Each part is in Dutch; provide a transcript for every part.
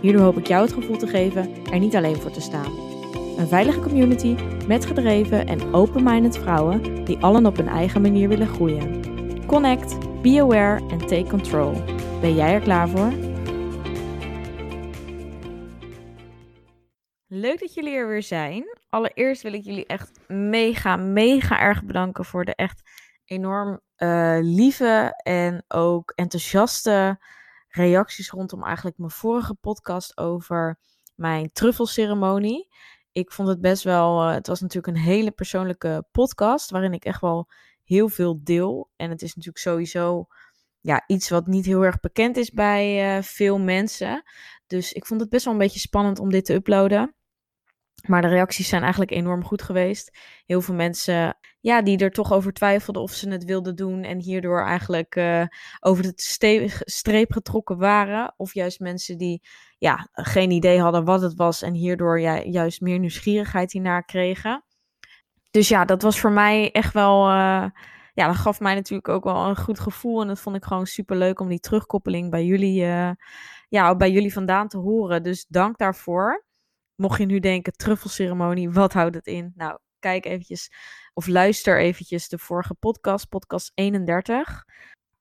Hierdoor hoop ik jou het gevoel te geven er niet alleen voor te staan. Een veilige community met gedreven en open-minded vrouwen die allen op hun eigen manier willen groeien. Connect, be aware en take control. Ben jij er klaar voor? Leuk dat jullie er weer zijn. Allereerst wil ik jullie echt mega, mega erg bedanken voor de echt enorm uh, lieve en ook enthousiaste reacties rondom eigenlijk mijn vorige podcast over mijn truffelceremonie. Ik vond het best wel, uh, het was natuurlijk een hele persoonlijke podcast waarin ik echt wel heel veel deel. En het is natuurlijk sowieso ja, iets wat niet heel erg bekend is bij uh, veel mensen. Dus ik vond het best wel een beetje spannend om dit te uploaden. Maar de reacties zijn eigenlijk enorm goed geweest. Heel veel mensen ja, die er toch over twijfelden of ze het wilden doen. En hierdoor eigenlijk uh, over de streep getrokken waren. Of juist mensen die ja, geen idee hadden wat het was. En hierdoor juist meer nieuwsgierigheid hiernaar kregen. Dus ja, dat was voor mij echt wel. Uh, ja, dat gaf mij natuurlijk ook wel een goed gevoel. En dat vond ik gewoon super leuk om die terugkoppeling bij jullie, uh, ja, bij jullie vandaan te horen. Dus dank daarvoor. Mocht je nu denken, truffelceremonie, wat houdt het in? Nou, kijk eventjes of luister eventjes de vorige podcast, podcast 31.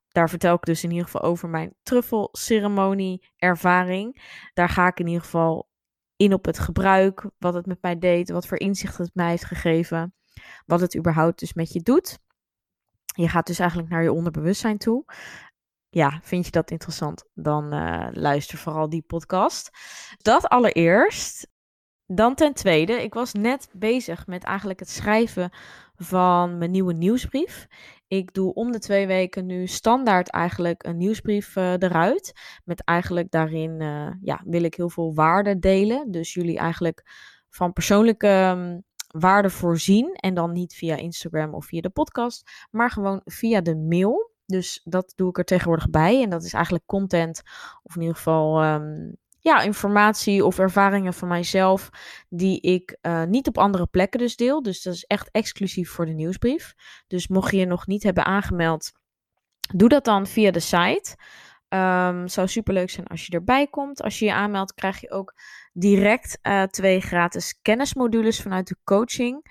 Daar vertel ik dus in ieder geval over mijn truffelceremonie ervaring. Daar ga ik in ieder geval in op het gebruik, wat het met mij deed, wat voor inzicht het mij heeft gegeven, wat het überhaupt dus met je doet. Je gaat dus eigenlijk naar je onderbewustzijn toe. Ja, vind je dat interessant? Dan uh, luister vooral die podcast. Dat allereerst. Dan ten tweede, ik was net bezig met eigenlijk het schrijven van mijn nieuwe nieuwsbrief. Ik doe om de twee weken nu standaard eigenlijk een nieuwsbrief uh, eruit. Met eigenlijk daarin uh, ja, wil ik heel veel waarde delen. Dus jullie eigenlijk van persoonlijke um, waarde voorzien. En dan niet via Instagram of via de podcast, maar gewoon via de mail. Dus dat doe ik er tegenwoordig bij. En dat is eigenlijk content, of in ieder geval um, ja, informatie of ervaringen van mijzelf die ik uh, niet op andere plekken dus deel. Dus dat is echt exclusief voor de nieuwsbrief. Dus mocht je je nog niet hebben aangemeld, doe dat dan via de site. Um, zou super leuk zijn als je erbij komt. Als je je aanmeldt, krijg je ook direct uh, twee gratis kennismodules vanuit de coaching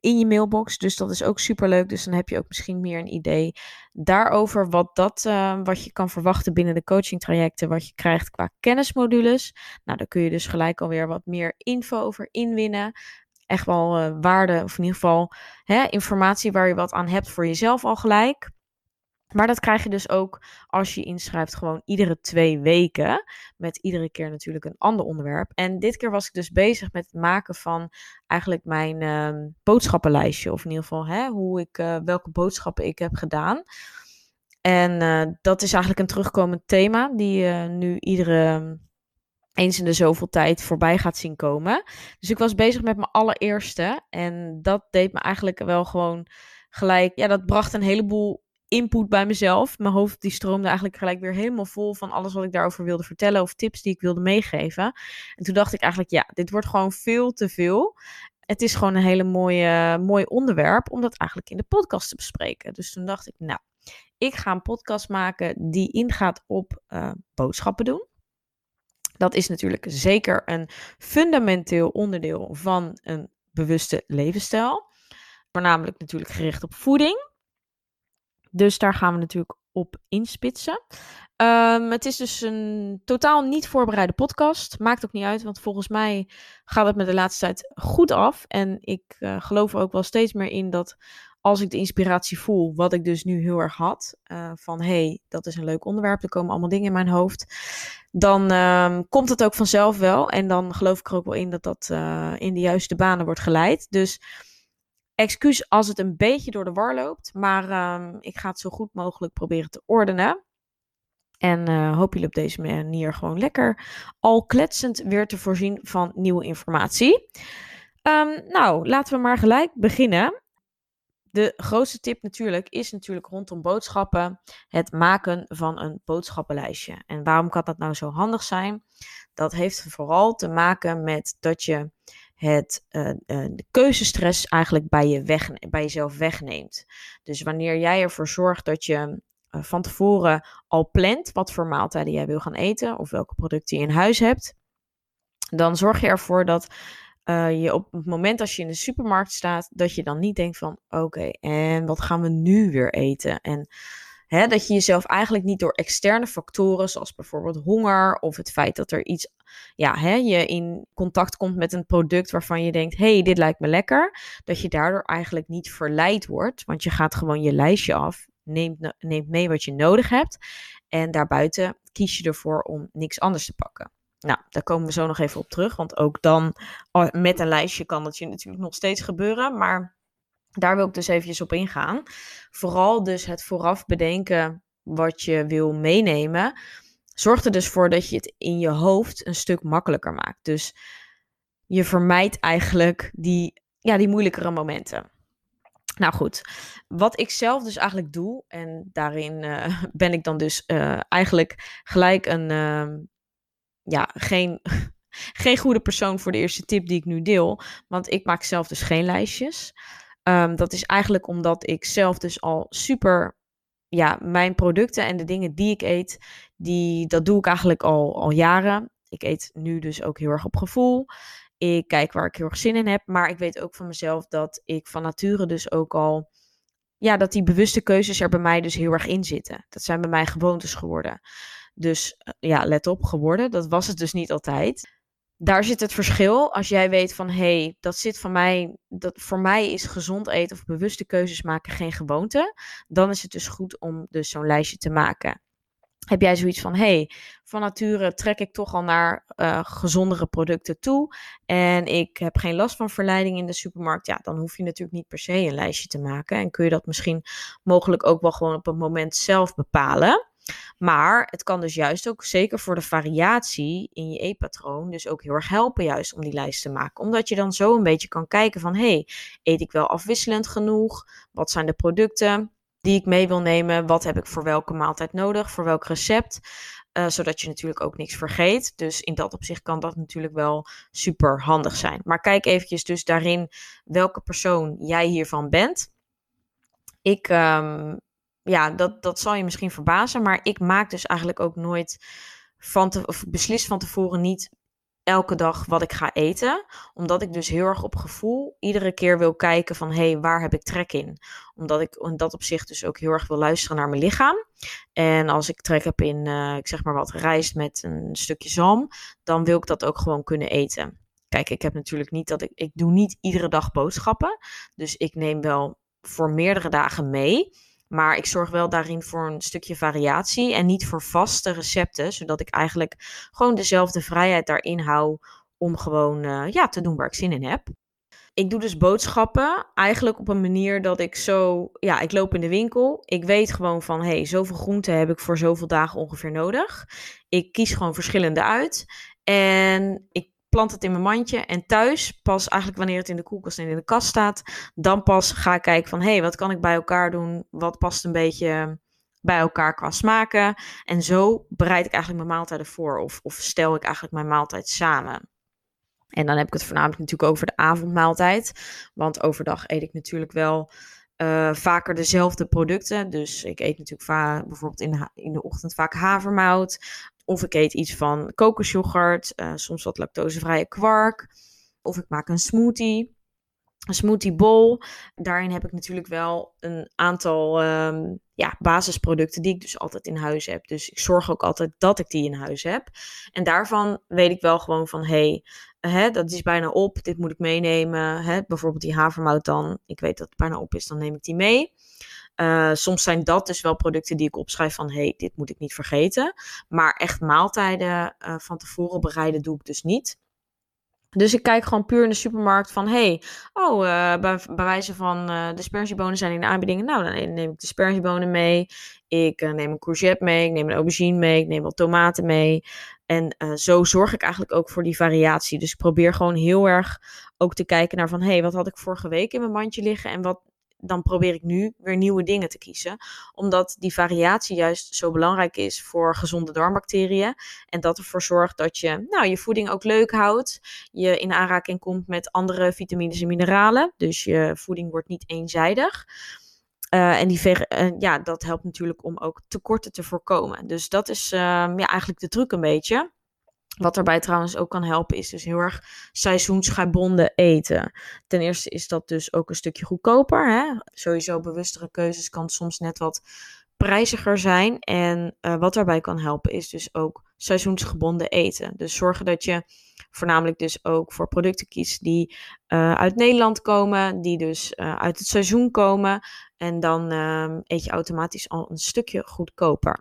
in je mailbox. Dus dat is ook super leuk. Dus dan heb je ook misschien meer een idee daarover wat, dat, uh, wat je kan verwachten binnen de coaching trajecten. Wat je krijgt qua kennismodules. Nou, daar kun je dus gelijk alweer wat meer info over inwinnen. Echt wel uh, waarde, of in ieder geval hè, informatie waar je wat aan hebt voor jezelf al gelijk. Maar dat krijg je dus ook als je inschrijft gewoon iedere twee weken. Met iedere keer natuurlijk een ander onderwerp. En dit keer was ik dus bezig met het maken van eigenlijk mijn uh, boodschappenlijstje. Of in ieder geval hè, hoe ik, uh, welke boodschappen ik heb gedaan. En uh, dat is eigenlijk een terugkomend thema die je nu iedere eens in de zoveel tijd voorbij gaat zien komen. Dus ik was bezig met mijn allereerste. En dat deed me eigenlijk wel gewoon gelijk. Ja, dat bracht een heleboel input bij mezelf. Mijn hoofd die stroomde eigenlijk gelijk weer helemaal vol van alles wat ik daarover wilde vertellen of tips die ik wilde meegeven. En toen dacht ik eigenlijk, ja, dit wordt gewoon veel te veel. Het is gewoon een hele mooie, mooi onderwerp om dat eigenlijk in de podcast te bespreken. Dus toen dacht ik, nou, ik ga een podcast maken die ingaat op uh, boodschappen doen. Dat is natuurlijk zeker een fundamenteel onderdeel van een bewuste levensstijl. Voornamelijk natuurlijk gericht op voeding. Dus daar gaan we natuurlijk op inspitsen. Um, het is dus een totaal niet voorbereide podcast. Maakt ook niet uit, want volgens mij gaat het met de laatste tijd goed af. En ik uh, geloof er ook wel steeds meer in dat als ik de inspiratie voel, wat ik dus nu heel erg had, uh, van hey, dat is een leuk onderwerp, er komen allemaal dingen in mijn hoofd, dan um, komt het ook vanzelf wel. En dan geloof ik er ook wel in dat dat uh, in de juiste banen wordt geleid. Dus excuus als het een beetje door de war loopt, maar um, ik ga het zo goed mogelijk proberen te ordenen. En uh, hoop jullie op deze manier gewoon lekker al kletsend weer te voorzien van nieuwe informatie. Um, nou, laten we maar gelijk beginnen. De grootste tip natuurlijk is natuurlijk rondom boodschappen het maken van een boodschappenlijstje. En waarom kan dat nou zo handig zijn? Dat heeft vooral te maken met dat je het, uh, de keuzestress eigenlijk bij, je weg, bij jezelf wegneemt. Dus wanneer jij ervoor zorgt dat je uh, van tevoren al plant wat voor maaltijden jij wil gaan eten of welke producten je in huis hebt, dan zorg je ervoor dat je op het moment als je in de supermarkt staat, dat je dan niet denkt van oké, en wat gaan we nu weer eten? En dat je jezelf eigenlijk niet door externe factoren, zoals bijvoorbeeld honger of het feit dat er iets, ja, hè, je in contact komt met een product waarvan je denkt, hey, dit lijkt me lekker, dat je daardoor eigenlijk niet verleid wordt, want je gaat gewoon je lijstje af, neemt, neemt mee wat je nodig hebt en daarbuiten kies je ervoor om niks anders te pakken. Nou, daar komen we zo nog even op terug. Want ook dan met een lijstje kan dat je natuurlijk nog steeds gebeuren. Maar daar wil ik dus eventjes op ingaan. Vooral dus het vooraf bedenken wat je wil meenemen. Zorgt er dus voor dat je het in je hoofd een stuk makkelijker maakt. Dus je vermijdt eigenlijk die, ja, die moeilijkere momenten. Nou goed, wat ik zelf dus eigenlijk doe, en daarin uh, ben ik dan dus uh, eigenlijk gelijk een, uh, ja, geen, geen goede persoon voor de eerste tip die ik nu deel. Want ik maak zelf dus geen lijstjes. Um, dat is eigenlijk omdat ik zelf dus al super. Ja, mijn producten en de dingen die ik eet, die, dat doe ik eigenlijk al, al jaren. Ik eet nu dus ook heel erg op gevoel. Ik kijk waar ik heel erg zin in heb. Maar ik weet ook van mezelf dat ik van nature dus ook al. Ja, dat die bewuste keuzes er bij mij dus heel erg in zitten. Dat zijn bij mij gewoontes geworden. Dus eh, ja, let op, geworden. Dat was het dus niet altijd. Daar zit het verschil. Als jij weet van hé, hey, dat zit van mij, dat voor mij is gezond eten of bewuste keuzes maken geen gewoonte. Dan is het dus goed om dus zo'n lijstje te maken. Heb jij zoiets van, hey, van nature trek ik toch al naar uh, gezondere producten toe en ik heb geen last van verleiding in de supermarkt, ja, dan hoef je natuurlijk niet per se een lijstje te maken en kun je dat misschien mogelijk ook wel gewoon op een moment zelf bepalen. Maar het kan dus juist ook, zeker voor de variatie in je eetpatroon, dus ook heel erg helpen juist om die lijst te maken. Omdat je dan zo een beetje kan kijken van, hey, eet ik wel afwisselend genoeg? Wat zijn de producten die ik mee wil nemen? Wat heb ik voor welke maaltijd nodig? Voor welk recept? Uh, zodat je natuurlijk ook niks vergeet. Dus in dat opzicht kan dat natuurlijk wel super handig zijn. Maar kijk eventjes dus daarin welke persoon jij hiervan bent. Ik um, ja, dat, dat zal je misschien verbazen. Maar ik maak dus eigenlijk ook nooit van te, of beslis van tevoren niet elke dag wat ik ga eten. Omdat ik dus heel erg op gevoel iedere keer wil kijken van hé, hey, waar heb ik trek in? Omdat ik in dat opzicht dus ook heel erg wil luisteren naar mijn lichaam. En als ik trek heb in, uh, ik zeg maar wat, rijst met een stukje zalm, dan wil ik dat ook gewoon kunnen eten. Kijk, ik heb natuurlijk niet dat ik, ik doe niet iedere dag boodschappen. Dus ik neem wel voor meerdere dagen mee. Maar ik zorg wel daarin voor een stukje variatie en niet voor vaste recepten, zodat ik eigenlijk gewoon dezelfde vrijheid daarin hou om gewoon uh, ja, te doen waar ik zin in heb. Ik doe dus boodschappen eigenlijk op een manier dat ik zo, ja, ik loop in de winkel. Ik weet gewoon van, hé, hey, zoveel groenten heb ik voor zoveel dagen ongeveer nodig. Ik kies gewoon verschillende uit. En ik plant het in mijn mandje. En thuis, pas eigenlijk wanneer het in de koelkast en in de kast staat, dan pas ga ik kijken van, hé, hey, wat kan ik bij elkaar doen? Wat past een beetje bij elkaar qua smaken? En zo bereid ik eigenlijk mijn maaltijden voor. Of, of stel ik eigenlijk mijn maaltijd samen. En dan heb ik het voornamelijk natuurlijk over de avondmaaltijd. Want overdag eet ik natuurlijk wel uh, vaker dezelfde producten. Dus ik eet natuurlijk vaak bijvoorbeeld in in de ochtend vaak havermout. Of ik eet iets van kokosjoghurt, uh, soms wat lactosevrije kwark. Of ik maak een smoothie. Een smoothie bowl. Daarin heb ik natuurlijk wel een aantal um, ja, basisproducten die ik dus altijd in huis heb. Dus ik zorg ook altijd dat ik die in huis heb. En daarvan weet ik wel gewoon van, hé, hey, dat is bijna op, dit moet ik meenemen. Hè, bijvoorbeeld die havermout dan, ik weet dat het bijna op is, dan neem ik die mee. Uh, soms zijn dat dus wel producten die ik opschrijf van, hey, dit moet ik niet vergeten. Maar echt maaltijden uh, van tevoren bereiden doe ik dus niet. Dus ik kijk gewoon puur in de supermarkt van, hey, oh, uh, bij, wijze van de sperziebonen zijn in de aanbiedingen. Nou, dan neem ik de sperziebonen mee. Ik neem een courgette mee, ik neem een aubergine mee, ik neem wat tomaten mee. En zo zorg ik eigenlijk ook voor die variatie. Dus ik probeer gewoon heel erg ook te kijken naar van, hey, wat had ik vorige week in mijn mandje liggen en wat dan probeer ik nu weer nieuwe dingen te kiezen. Omdat die variatie juist zo belangrijk is voor gezonde darmbacteriën. En dat ervoor zorgt dat je nou, je voeding ook leuk houdt. Je in aanraking komt met andere vitamines en mineralen. Dus je voeding wordt niet eenzijdig. Uh, en die uh, ja, dat helpt natuurlijk om ook tekorten te voorkomen. Dus dat is uh, ja, eigenlijk de truc een beetje. Wat daarbij trouwens ook kan helpen, is dus heel erg seizoensgebonden eten. Ten eerste is dat dus ook een stukje goedkoper. Hè? Sowieso bewustere keuzes kan soms net wat prijziger zijn. En uh, wat daarbij kan helpen, is dus ook seizoensgebonden eten. Dus zorgen dat je voornamelijk dus ook voor producten kiest die uh, uit Nederland komen, die dus uh, uit het seizoen komen. En dan eet je automatisch al een stukje goedkoper.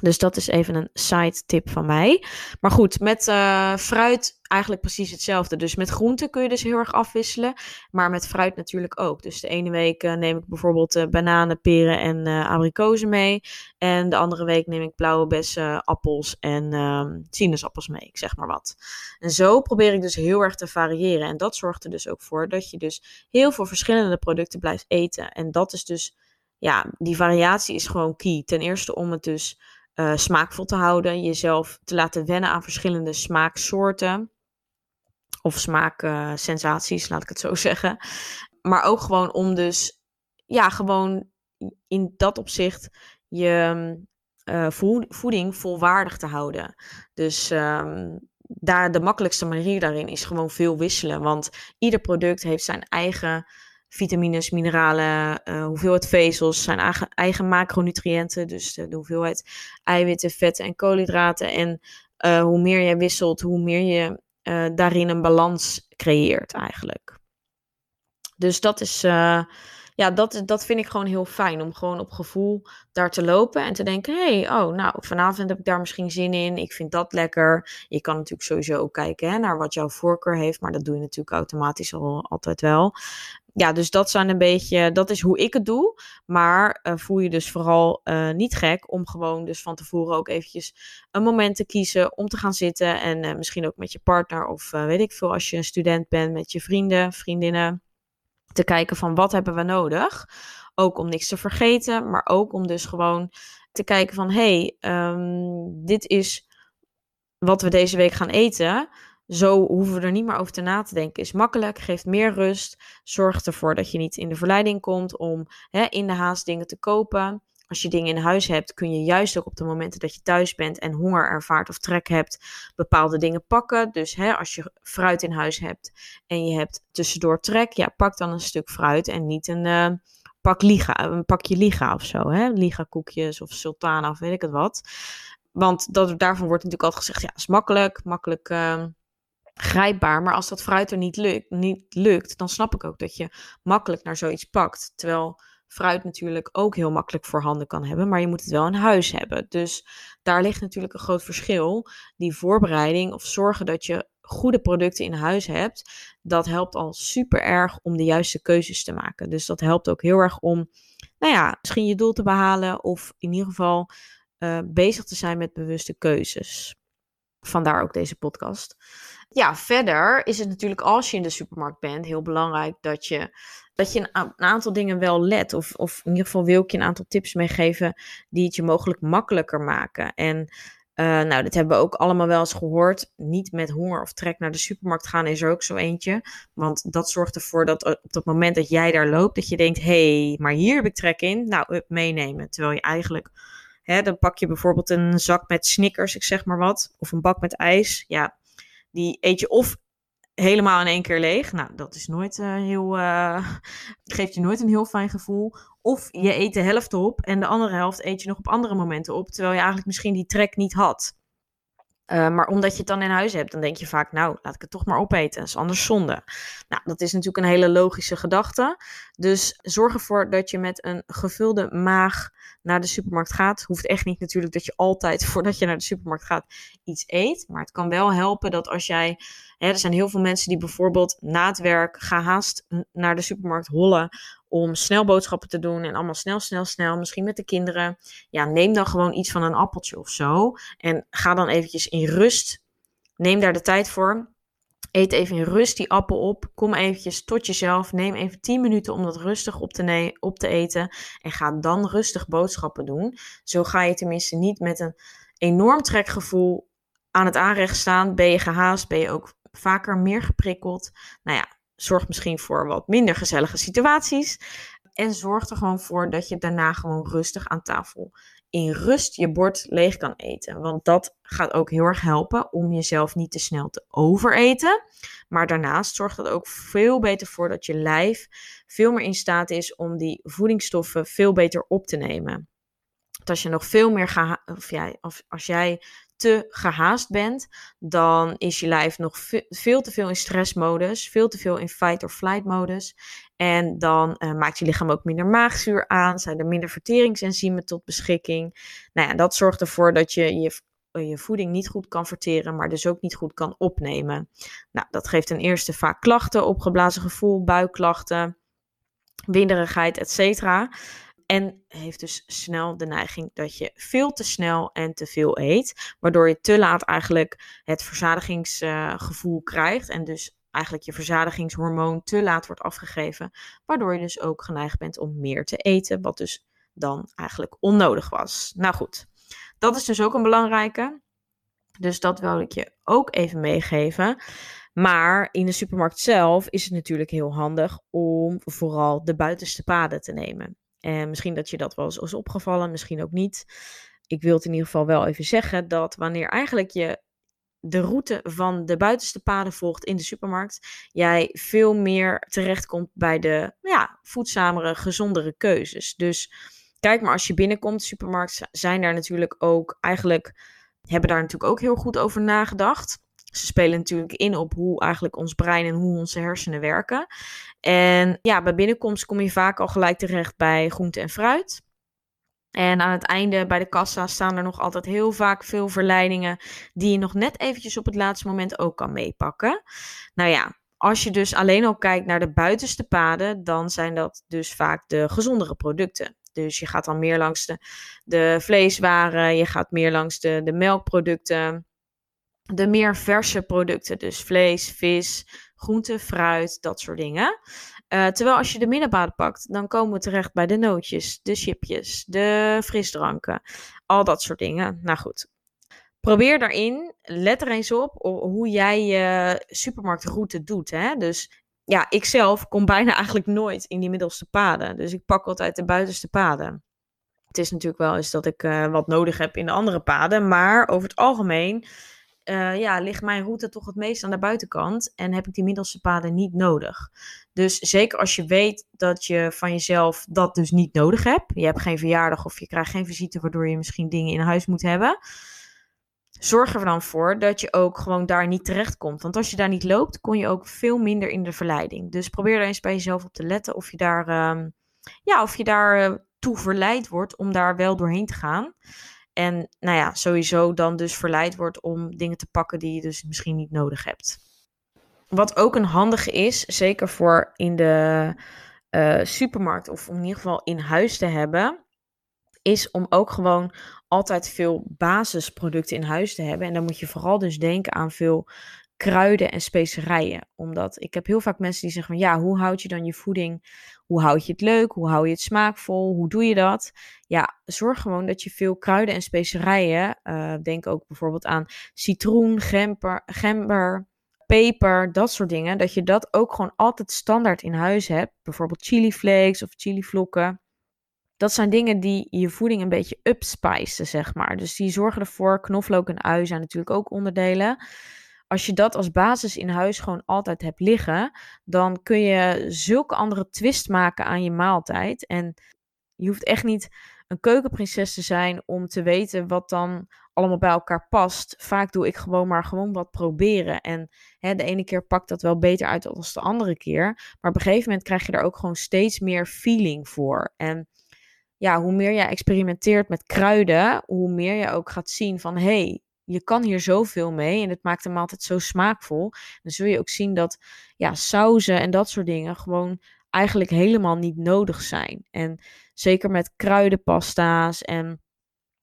Dus dat is even een side tip van mij. Maar goed, met uh, fruit eigenlijk precies hetzelfde. Dus met groenten kun je dus heel erg afwisselen. Maar met fruit natuurlijk ook. Dus de ene week uh, neem ik bijvoorbeeld uh, bananen, peren en abrikozen mee. En de andere week neem ik blauwe bessen, appels en ehm, sinaasappels mee. Ik zeg maar wat. En zo probeer ik dus heel erg te variëren. En dat zorgt er dus ook voor dat je dus heel veel verschillende producten blijft eten. En dat is dus, ja, die variatie is gewoon key. Ten eerste om het dus uh, smaakvol te houden. Jezelf te laten wennen aan verschillende smaaksoorten. Of smaaksensaties, laat ik het zo zeggen. Maar ook gewoon om dus, ja, gewoon in dat opzicht je uh, voeding volwaardig te houden. Dus um, daar, de makkelijkste manier daarin is gewoon veel wisselen. Want ieder product heeft zijn eigen vitamines, mineralen, uh, hoeveelheid vezels, zijn eigen, macronutriënten. Dus de, hoeveelheid eiwitten, vetten en koolhydraten. En uh, hoe meer je wisselt, hoe meer je uh, daarin een balans creëert eigenlijk. Dus dat is, ja, dat, dat vind ik gewoon heel fijn. Om gewoon op gevoel daar te lopen en te denken: hé, hey, oh, nou, vanavond heb ik daar misschien zin in. Ik vind dat lekker. Je kan natuurlijk sowieso ook kijken hè, naar wat jouw voorkeur heeft. Maar dat doe je natuurlijk automatisch al altijd wel ja, dus dat zijn een beetje, dat is hoe ik het doe. Maar uh, voel je dus vooral uh, niet gek om gewoon dus van tevoren ook eventjes een moment te kiezen om te gaan zitten. En uh, misschien ook met je partner of weet ik veel, als je een student bent, met je vrienden, vriendinnen. Te kijken van wat hebben we nodig. Ook om niks te vergeten, maar ook om dus gewoon te kijken van hey, um, dit is wat we deze week gaan eten. Zo hoeven we er niet meer over te na te denken. Is makkelijk, geeft meer rust. Zorgt ervoor dat je niet in de verleiding komt om hè, in de haast dingen te kopen. Als je dingen in huis hebt, kun je juist ook op de momenten dat je thuis bent en honger ervaart of trek hebt, bepaalde dingen pakken. Dus hè, als je fruit in huis hebt en je hebt tussendoor trek, ja, pak dan een stuk fruit en niet een uh, pak liga, een pakje liga of zo. Hè? Liga koekjes of sultana of weet ik het wat. Want dat, daarvan wordt natuurlijk altijd gezegd, ja, is makkelijk, makkelijk... Uh, grijpbaar. Maar als dat fruit er niet lukt, niet lukt, dan snap ik ook dat je makkelijk naar zoiets pakt. Terwijl fruit natuurlijk ook heel makkelijk voorhanden kan hebben, maar je moet het wel in huis hebben. Dus daar ligt natuurlijk een groot verschil. Die voorbereiding of zorgen dat je goede producten in huis hebt, dat helpt al super erg om de juiste keuzes te maken. Dus dat helpt ook heel erg om, nou ja, misschien je doel te behalen of in ieder geval uh, bezig te zijn met bewuste keuzes. Vandaar ook deze podcast. Ja, verder is het natuurlijk als je in de supermarkt bent heel belangrijk dat je, dat je een, aantal dingen wel let. Of, of in ieder geval wil ik je een aantal tips meegeven die het je mogelijk makkelijker maken. En uh, nou, dit hebben we ook allemaal wel eens gehoord. Niet met honger of trek naar de supermarkt gaan is er ook zo eentje. Want dat zorgt ervoor dat op het moment dat jij daar loopt, dat je denkt: hé, hey, maar hier heb ik trek in. Nou, meenemen. Terwijl je eigenlijk dan pak je bijvoorbeeld een zak met Snickers, ik zeg maar wat. Of een bak met ijs. Ja, die eet je of helemaal in één keer leeg. Nou, dat is nooit uh, heel. Uh, geeft je nooit een heel fijn gevoel. Of je eet de helft op en de andere helft eet je nog op andere momenten op. Terwijl je eigenlijk misschien die trek niet had. Uh, maar omdat je het dan in huis hebt, dan denk je vaak, nou, laat ik het toch maar opeten. Dat is anders zonde. Nou, dat is natuurlijk een hele logische gedachte. Dus zorg ervoor dat je met een gevulde maag naar de supermarkt gaat. Hoeft echt niet natuurlijk dat je altijd voordat je naar de supermarkt gaat iets eet. Maar het kan wel helpen dat als jij. Hè, er zijn heel veel mensen die bijvoorbeeld na het werk gehaast naar de supermarkt hollen om snel boodschappen te doen en allemaal snel, snel, snel, misschien met de kinderen. Ja, neem dan gewoon iets van een appeltje of zo en ga dan eventjes in rust. Neem daar de tijd voor. Eet even in rust die appel op. Kom eventjes tot jezelf. Neem even 10 minuten om dat rustig op te, op te eten. En ga dan rustig boodschappen doen. Zo ga je tenminste niet met een enorm trekgevoel aan het aanrecht staan. Ben je gehaast, ben je ook vaker meer geprikkeld. Nou ja, zorg misschien voor wat minder gezellige situaties. En zorg er gewoon voor dat je daarna gewoon rustig aan tafel in rust je bord leeg kan eten. Want dat gaat ook heel erg helpen om jezelf niet te snel te overeten. Maar daarnaast zorgt dat ook veel beter voor dat je lijf veel meer in staat is om die voedingsstoffen veel beter op te nemen. Dat als je nog veel meer gaat, of, jij, of als jij te gehaast bent, dan is je lijf nog veel te veel in stressmodus, veel te veel in fight or flight modus. En dan uh, maakt je lichaam ook minder maagzuur aan, zijn er minder verteringsenzymen tot beschikking. Nou ja, dat zorgt ervoor dat je je, je voeding niet goed kan verteren, maar dus ook niet goed kan opnemen. Nou, dat geeft ten eerste vaak klachten, opgeblazen gevoel, buikklachten, winderigheid, etc. En heeft dus snel de neiging dat je veel te snel en te veel eet. Waardoor je te laat eigenlijk het verzadigingsgevoel krijgt. En dus eigenlijk je verzadigingshormoon te laat wordt afgegeven. Waardoor je dus ook geneigd bent om meer te eten. Wat dus dan eigenlijk onnodig was. Nou goed, dat is dus ook een belangrijke. Dus dat wil ik je ook even meegeven. Maar in de supermarkt zelf is het natuurlijk heel handig om vooral de buitenste paden te nemen. En misschien dat je dat wel eens is opgevallen, misschien ook niet. Ik wil het in ieder geval wel even zeggen dat wanneer eigenlijk je de route van de buitenste paden volgt in de supermarkt, jij veel meer terechtkomt bij de ja, voedzamere, gezondere keuzes. Dus kijk maar als je binnenkomt, de supermarkt, zijn daar natuurlijk ook eigenlijk, hebben daar natuurlijk ook heel goed over nagedacht. Ze spelen natuurlijk in op hoe eigenlijk ons brein en hoe onze hersenen werken. En ja, bij binnenkomst kom je vaak al gelijk terecht bij groente en fruit. En aan het einde bij de kassa staan er nog altijd heel vaak veel verleidingen die je nog net eventjes op het laatste moment ook kan meepakken. Nou ja, als je dus alleen al kijkt naar de buitenste paden, dan zijn dat dus vaak de gezondere producten. Dus je gaat dan meer langs de, de vleeswaren, je gaat meer langs de, de melkproducten, de meer verse producten, dus vlees, vis, groente, fruit, dat soort dingen. Uh, terwijl als je de middenpaden pakt, dan komen we terecht bij de nootjes, de chipjes, de frisdranken, al dat soort dingen. Nou goed, probeer daarin, let er eens op hoe jij je supermarktroute doet. Hè? Dus ja, ik zelf kom bijna eigenlijk nooit in die middelste paden. Dus ik pak altijd de buitenste paden. Het is natuurlijk wel eens dat ik uh, wat nodig heb in de andere paden, maar over het algemeen uh, ja, ligt mijn route toch het meest aan de buitenkant en heb ik die middelste paden niet nodig. Dus zeker als je weet dat je van jezelf dat dus niet nodig hebt, je hebt geen verjaardag of je krijgt geen visite waardoor je misschien dingen in huis moet hebben, zorg er dan voor dat je ook gewoon daar niet terecht komt. Want als je daar niet loopt, kom je ook veel minder in de verleiding. Dus probeer er eens bij jezelf op te letten of je daar, uh, ja, of je daar uh, toe verleid wordt om daar wel doorheen te gaan. En nou ja, sowieso dan dus verleid wordt om dingen te pakken die je dus misschien niet nodig hebt. Wat ook een handige is, zeker voor in de uh, supermarkt of in ieder geval in huis te hebben, is om ook gewoon altijd veel basisproducten in huis te hebben. En dan moet je vooral dus denken aan veel kruiden en specerijen. Omdat ik heb heel vaak mensen die zeggen van ja, hoe houd je dan je voeding? Hoe houd je het leuk? Hoe hou je het smaakvol? Hoe doe je dat? Ja, zorg gewoon dat je veel kruiden en specerijen, uh, denk ook bijvoorbeeld aan citroen, gember, gember, peper, dat soort dingen, dat je dat ook gewoon altijd standaard in huis hebt. Bijvoorbeeld chili flakes of chili vlokken. Dat zijn dingen die je voeding een beetje upspicen, zeg maar. Dus die zorgen ervoor, knoflook en ui zijn natuurlijk ook onderdelen als je dat als basis in huis gewoon altijd hebt liggen, dan kun je zulke andere twist maken aan je maaltijd. En je hoeft echt niet een keukenprinses te zijn om te weten wat dan allemaal bij elkaar past. Vaak doe ik gewoon maar gewoon wat proberen. En hè, de ene keer pakt dat wel beter uit dan de andere keer. Maar op een gegeven moment krijg je er ook gewoon steeds meer feeling voor. En ja, hoe meer jij experimenteert met kruiden, hoe meer je ook gaat zien van hé, hey, je kan hier zoveel mee en het maakt hem altijd zo smaakvol. Dan zul je ook zien dat ja, sauzen en dat soort dingen gewoon eigenlijk helemaal niet nodig zijn. En zeker met kruidenpasta's en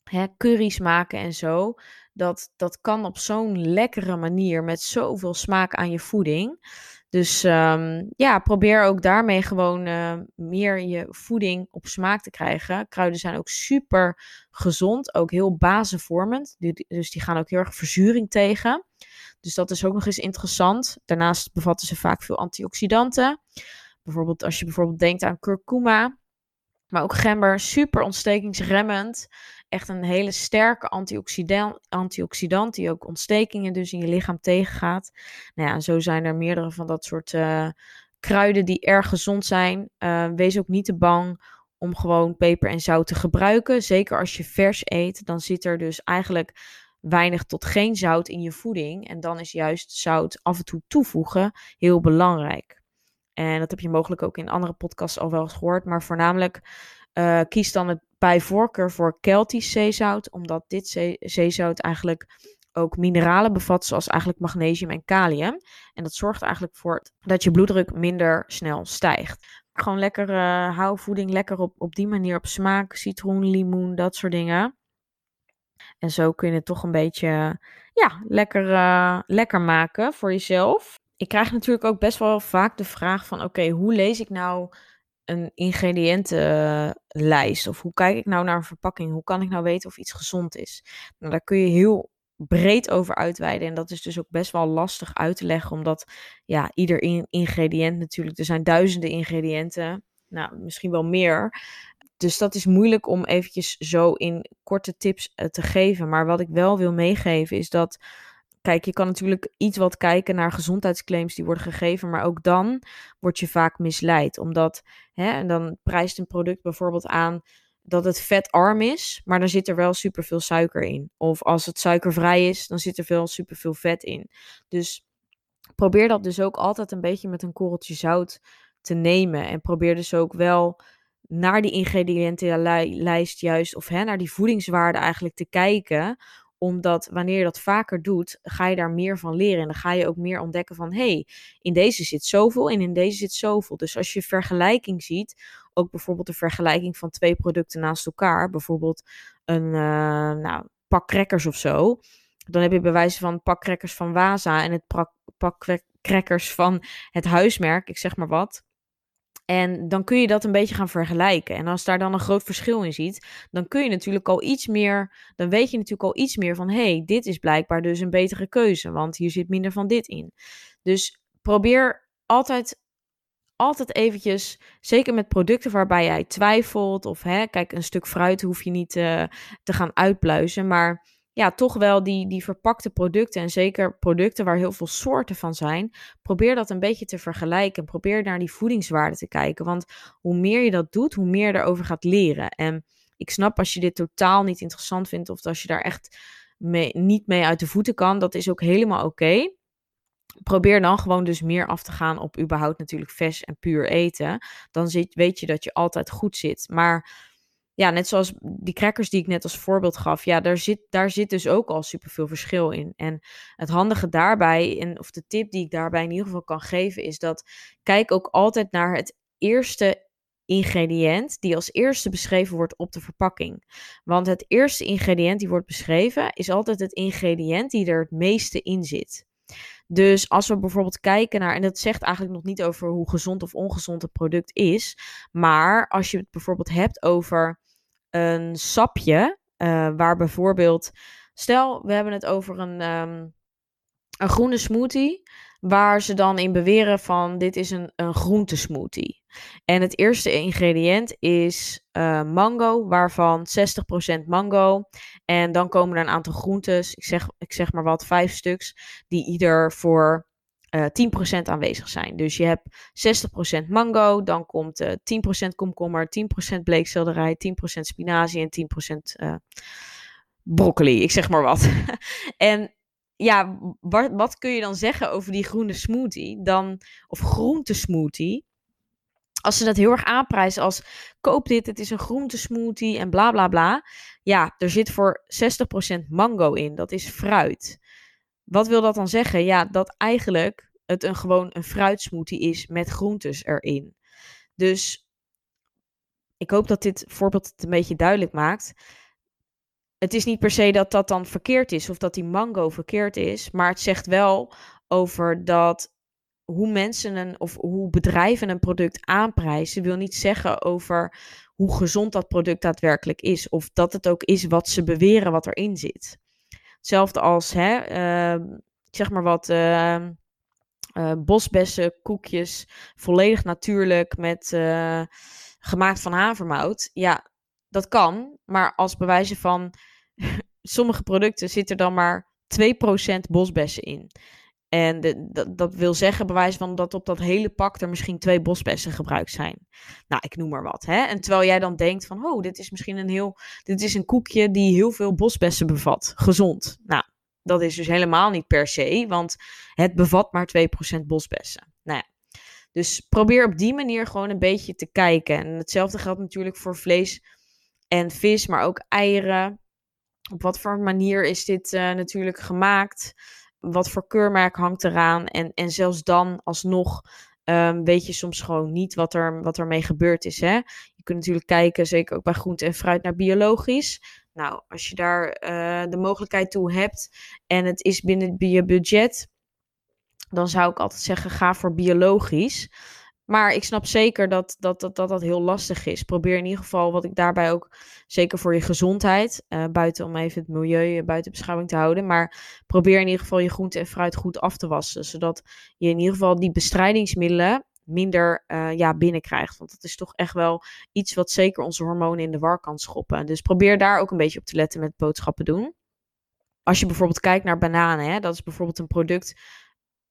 hè, curry's maken en zo. Dat, dat kan op zo'n lekkere manier met zoveel smaak aan je voeding. Dus um, ja, probeer ook daarmee gewoon uh, meer je voeding op smaak te krijgen. Kruiden zijn ook super gezond, ook heel bazenvormend. Dus die gaan ook heel erg verzuring tegen. Dus dat is ook nog eens interessant. Daarnaast bevatten ze vaak veel antioxidanten. Bijvoorbeeld als je bijvoorbeeld denkt aan kurkuma, maar ook gember, super ontstekingsremmend. Echt een hele sterke antioxidant, antioxidant die ook ontstekingen dus in je lichaam tegengaat. Nou ja, zo zijn er meerdere van dat soort uh, kruiden die erg gezond zijn. Uh, wees ook niet te bang om gewoon peper en zout te gebruiken. Zeker als je vers eet, dan zit er dus eigenlijk weinig tot geen zout in je voeding. En dan is juist zout af en toe toevoegen heel belangrijk. En dat heb je mogelijk ook in andere podcasts al wel eens gehoord. Maar voornamelijk uh, kies dan het bij voorkeur voor Keltisch zeezout. Omdat dit zeezout eigenlijk ook mineralen bevat, zoals eigenlijk magnesium en kalium. En dat zorgt eigenlijk voor dat je bloeddruk minder snel stijgt. Gewoon lekker uh, hou voeding lekker op, op die manier op smaak. Citroen, limoen, dat soort dingen. En zo kun je het toch een beetje ja, lekker, uh, lekker maken voor jezelf ik krijg natuurlijk ook best wel vaak de vraag van, oké, hoe lees ik nou een ingrediëntenlijst? Of hoe kijk ik nou naar een verpakking? Hoe kan ik nou weten of iets gezond is? Nou, daar kun je heel breed over uitweiden. En dat is dus ook best wel lastig uit te leggen, omdat ja, ieder ingrediënt natuurlijk, er zijn duizenden ingrediënten, nou, misschien wel meer. Dus dat is moeilijk om eventjes zo in korte tips eh, te geven. Maar wat ik wel wil meegeven is dat Kijk, je kan natuurlijk iets wat kijken naar gezondheidsclaims die worden gegeven, maar ook dan word je vaak misleid. Omdat, hè, en dan prijst een product bijvoorbeeld aan dat het vetarm is, maar dan zit er wel superveel suiker in. Of als het suikervrij is, dan zit er veel superveel vet in. Dus probeer dat dus ook altijd een beetje met een korreltje zout te nemen. En probeer dus ook wel naar die ingrediëntenlijst juist, of hè, naar die voedingswaarde eigenlijk te kijken omdat wanneer je dat vaker doet, ga je daar meer van leren. En dan ga je ook meer ontdekken van, hey, in deze zit zoveel en in deze zit zoveel. Dus als je vergelijking ziet, ook bijvoorbeeld de vergelijking van twee producten naast elkaar, bijvoorbeeld een uh, nou, pak crackers of zo, dan heb je bewijzen van pak crackers van Waza en het pak crackers van het huismerk, ik zeg maar wat. En dan kun je dat een beetje gaan vergelijken. En als daar dan een groot verschil in ziet, dan kun je natuurlijk al iets meer, dan weet je natuurlijk al iets meer van, hé, hey, dit is blijkbaar dus een betere keuze, want hier zit minder van dit in. Dus probeer altijd, altijd eventjes, zeker met producten waarbij jij twijfelt, of hè, kijk, een stuk fruit hoef je niet uh, te gaan uitpluizen, maar ja, toch wel die, die verpakte producten en zeker producten waar heel veel soorten van zijn, probeer dat een beetje te vergelijken. Probeer naar die voedingswaarde te kijken, want hoe meer je dat doet, hoe meer erover gaat leren. En ik snap als je dit totaal niet interessant vindt of als je daar echt mee, niet mee uit de voeten kan, dat is ook helemaal oké. Probeer dan gewoon dus meer af te gaan op überhaupt natuurlijk vers en puur eten. Dan zit, weet je dat je altijd goed zit. Maar ja, net zoals die crackers die ik net als voorbeeld gaf, ja, daar zit, daar zit dus ook al superveel verschil in. En het handige daarbij, en, of de tip die ik daarbij in ieder geval kan geven, is dat kijk ook altijd naar het eerste ingrediënt die als eerste beschreven wordt op de verpakking. Want het eerste ingrediënt die wordt beschreven is altijd het ingrediënt die er het meeste in zit. Dus als we bijvoorbeeld kijken naar, en dat zegt eigenlijk nog niet over hoe gezond of ongezond het product is, maar als je het bijvoorbeeld hebt over een sapje, uh, waar bijvoorbeeld, stel we hebben het over een, um, een groene smoothie, waar ze dan in beweren van dit is een, een groentesmoothie. En het eerste ingrediënt is uh, mango, waarvan 60% mango. En dan komen er een aantal groentes, ik zeg, ik zeg maar wat, vijf stuks, die ieder voor uh, eh, 10% aanwezig zijn. Dus je hebt 60% mango, dan komt uh, eh, 10% komkommer, 10% bleekselderij, 10% spinazie en 10% uh, broccoli, ik zeg maar wat. en ja, wat, wat kun je dan zeggen over die groene smoothie? Dan, of groentesmoothie? Als ze dat heel erg aanprijzen als koop dit, het is een groentesmoothie en bla bla bla. Ja, er zit voor 60% mango in, dat is fruit. Wat wil dat dan zeggen? Ja, dat eigenlijk het een, gewoon een fruitsmoothie is met groentes erin. Dus ik hoop dat dit voorbeeld het een beetje duidelijk maakt. Het is niet per se dat dat dan verkeerd is of dat die mango verkeerd is, maar het zegt wel over dat hoe mensen een, of hoe bedrijven een product aanprijzen, wil niet zeggen over hoe gezond dat product daadwerkelijk is. Of dat het ook is wat ze beweren wat erin zit. Hetzelfde als, hè, uh, zeg maar wat, uh, bosbessen, koekjes, volledig natuurlijk met uh, gemaakt van havermout. Ja, dat kan, maar als bewijzen van sommige producten zit er dan maar 2% bosbessen in. En de, dat, dat wil zeggen, bewijs van dat op dat hele pak er misschien twee bosbessen gebruikt zijn. Nou, ik noem maar wat. Hè? En terwijl jij dan denkt van, oh, dit is misschien een heel, dit is een koekje die heel veel bosbessen bevat. Gezond. Nou, dat is dus helemaal niet per se, want het bevat maar 2% bosbessen. Nou ja. Dus probeer op die manier gewoon een beetje te kijken. En hetzelfde geldt natuurlijk voor vlees en vis, maar ook eieren. Op wat voor manier is dit uh, natuurlijk gemaakt? wat voor keurmerk hangt eraan. En, en zelfs dan alsnog um, weet je soms gewoon niet wat er, wat ermee gebeurd is. Hè? Je kunt natuurlijk kijken, zeker ook bij groente en fruit, naar biologisch. Nou, als je daar uh, de mogelijkheid toe hebt en het is binnen je budget, dan zou ik altijd zeggen: ga voor biologisch. Maar ik snap zeker dat dat, dat, dat dat heel lastig is. Probeer in ieder geval, wat ik daarbij ook zeker voor je gezondheid, uh, buiten om even het milieu uh, buiten beschouwing te houden, maar probeer in ieder geval je groente en fruit goed af te wassen, zodat je in ieder geval die bestrijdingsmiddelen minder uh, ja, binnenkrijgt. Want dat is toch echt wel iets wat zeker onze hormonen in de war kan schoppen. Dus probeer daar ook een beetje op te letten met boodschappen doen. Als je bijvoorbeeld kijkt naar bananen, hè, dat is bijvoorbeeld een product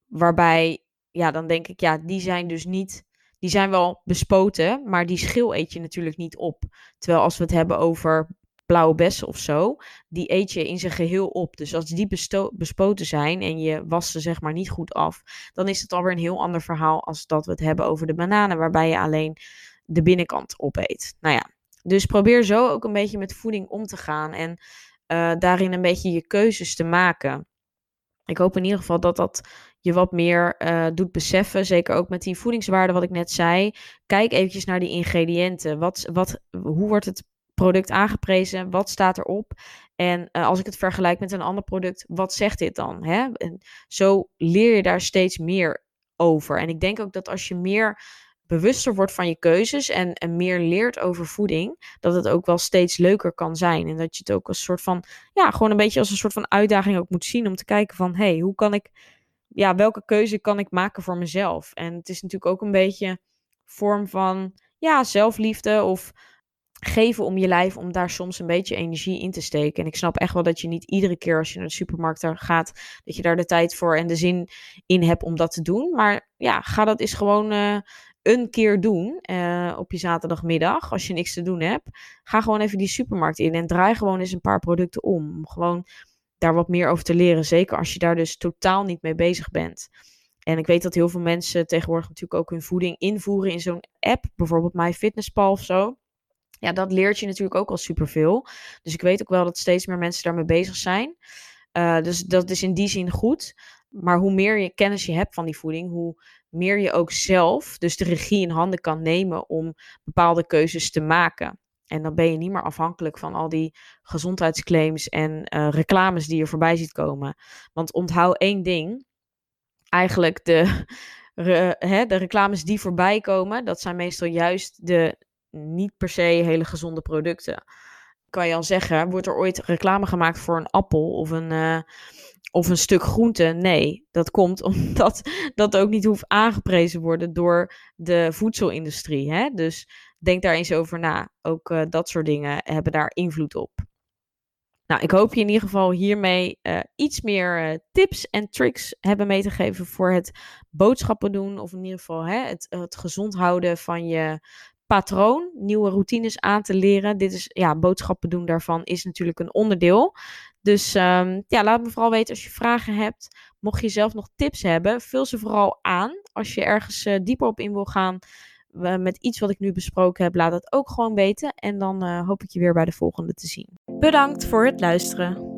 waarbij ja, dan denk ik, ja, die zijn dus niet, die zijn wel bespoten, maar die schil eet je natuurlijk niet op. Terwijl als we het hebben over blauwe bessen of zo, die eet je in zijn geheel op. Dus als die bespoten zijn en je wast ze zeg maar niet goed af, dan is het alweer een heel ander verhaal als dat we het hebben over de bananen, waarbij je alleen de binnenkant opeet. Nou ja, dus probeer zo ook een beetje met voeding om te gaan en uh, daarin een beetje je keuzes te maken. Ik hoop in ieder geval dat dat je wat meer uh, doet beseffen. Zeker ook met die voedingswaarden, wat ik net zei. Kijk eventjes naar die ingrediënten. Wat, wat, hoe wordt het product aangeprezen? Wat staat erop? En uh, als ik het vergelijk met een ander product, wat zegt dit dan? Hè? En zo leer je daar steeds meer over. En ik denk ook dat als je meer bewuster wordt van je keuzes en, en meer leert over voeding, dat het ook wel steeds leuker kan zijn. En dat je het ook als soort van, ja, gewoon een beetje als een soort van uitdaging ook moet zien om te kijken van, hé, hey, hoe kan ik ja, welke keuze kan ik maken voor mezelf? En het is natuurlijk ook een beetje vorm van ja, zelfliefde of geven om je lijf om daar soms een beetje energie in te steken. En ik snap echt wel dat je niet iedere keer als je naar de supermarkt gaat, dat je daar de tijd voor en de zin in hebt om dat te doen. Maar ja, ga dat eens gewoon uh, een keer doen uh, op je zaterdagmiddag als je niks te doen hebt. Ga gewoon even die supermarkt in en draai gewoon eens een paar producten om. Gewoon daar wat meer over te leren. Zeker als je daar dus totaal niet mee bezig bent. En ik weet dat heel veel mensen tegenwoordig natuurlijk ook hun voeding invoeren in zo'n app. Bijvoorbeeld MyFitnessPal of zo. Ja, dat leert je natuurlijk ook al superveel. Dus ik weet ook wel dat steeds meer mensen daarmee bezig zijn. Uh, dus dat is in die zin goed. Maar hoe meer je kennis je hebt van die voeding, hoe meer je ook zelf dus de regie in handen kan nemen om bepaalde keuzes te maken. En dan ben je niet meer afhankelijk van al die gezondheidsclaims en uh, reclames die je voorbij ziet komen. Want onthoud één ding. Eigenlijk de, hè, de reclames die voorbij komen, dat zijn meestal juist de niet per se hele gezonde producten. Kan je al zeggen, wordt er ooit reclame gemaakt voor een appel of een, uh, of een stuk groente? Nee, dat komt omdat dat ook niet hoeft aangeprezen worden door de voedselindustrie. Hè? Dus denk daar eens over na. Ook uh, dat soort dingen hebben daar invloed op. Nou, ik hoop je in ieder geval hiermee uh, iets meer uh, tips en tricks hebben mee te geven voor het boodschappen doen. Of in ieder geval hè, het, het gezond houden van je patroon, nieuwe routines aan te leren. Dit is, ja, boodschappen doen daarvan is natuurlijk een onderdeel. Dus ehm, ja, laat me vooral weten als je vragen hebt. Mocht je zelf nog tips hebben, vul ze vooral aan. Als je ergens dieper op in wil gaan met iets wat ik nu besproken heb, laat het ook gewoon weten. En dan uh, hoop ik je weer bij de volgende te zien. Bedankt voor het luisteren.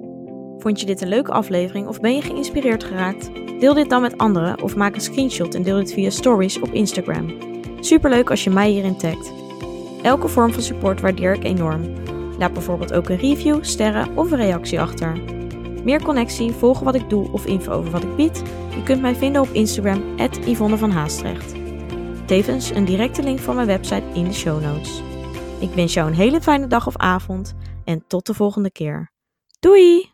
Vond je dit een leuke aflevering of ben je geïnspireerd geraakt? Deel dit dan met anderen of maak een screenshot en deel dit via stories op Instagram. Superleuk als je mij hierin tagt. Elke vorm van support waardeer ik enorm. Laat bijvoorbeeld ook een review, sterren of een reactie achter. Meer connectie, volgen wat ik doe of info over wat ik bied? Je kunt mij vinden op Instagram, Yvonne van Haastrecht. Tevens een directe link van mijn website in de show notes. Ik wens jou een hele fijne dag of avond en tot de volgende keer. Doei!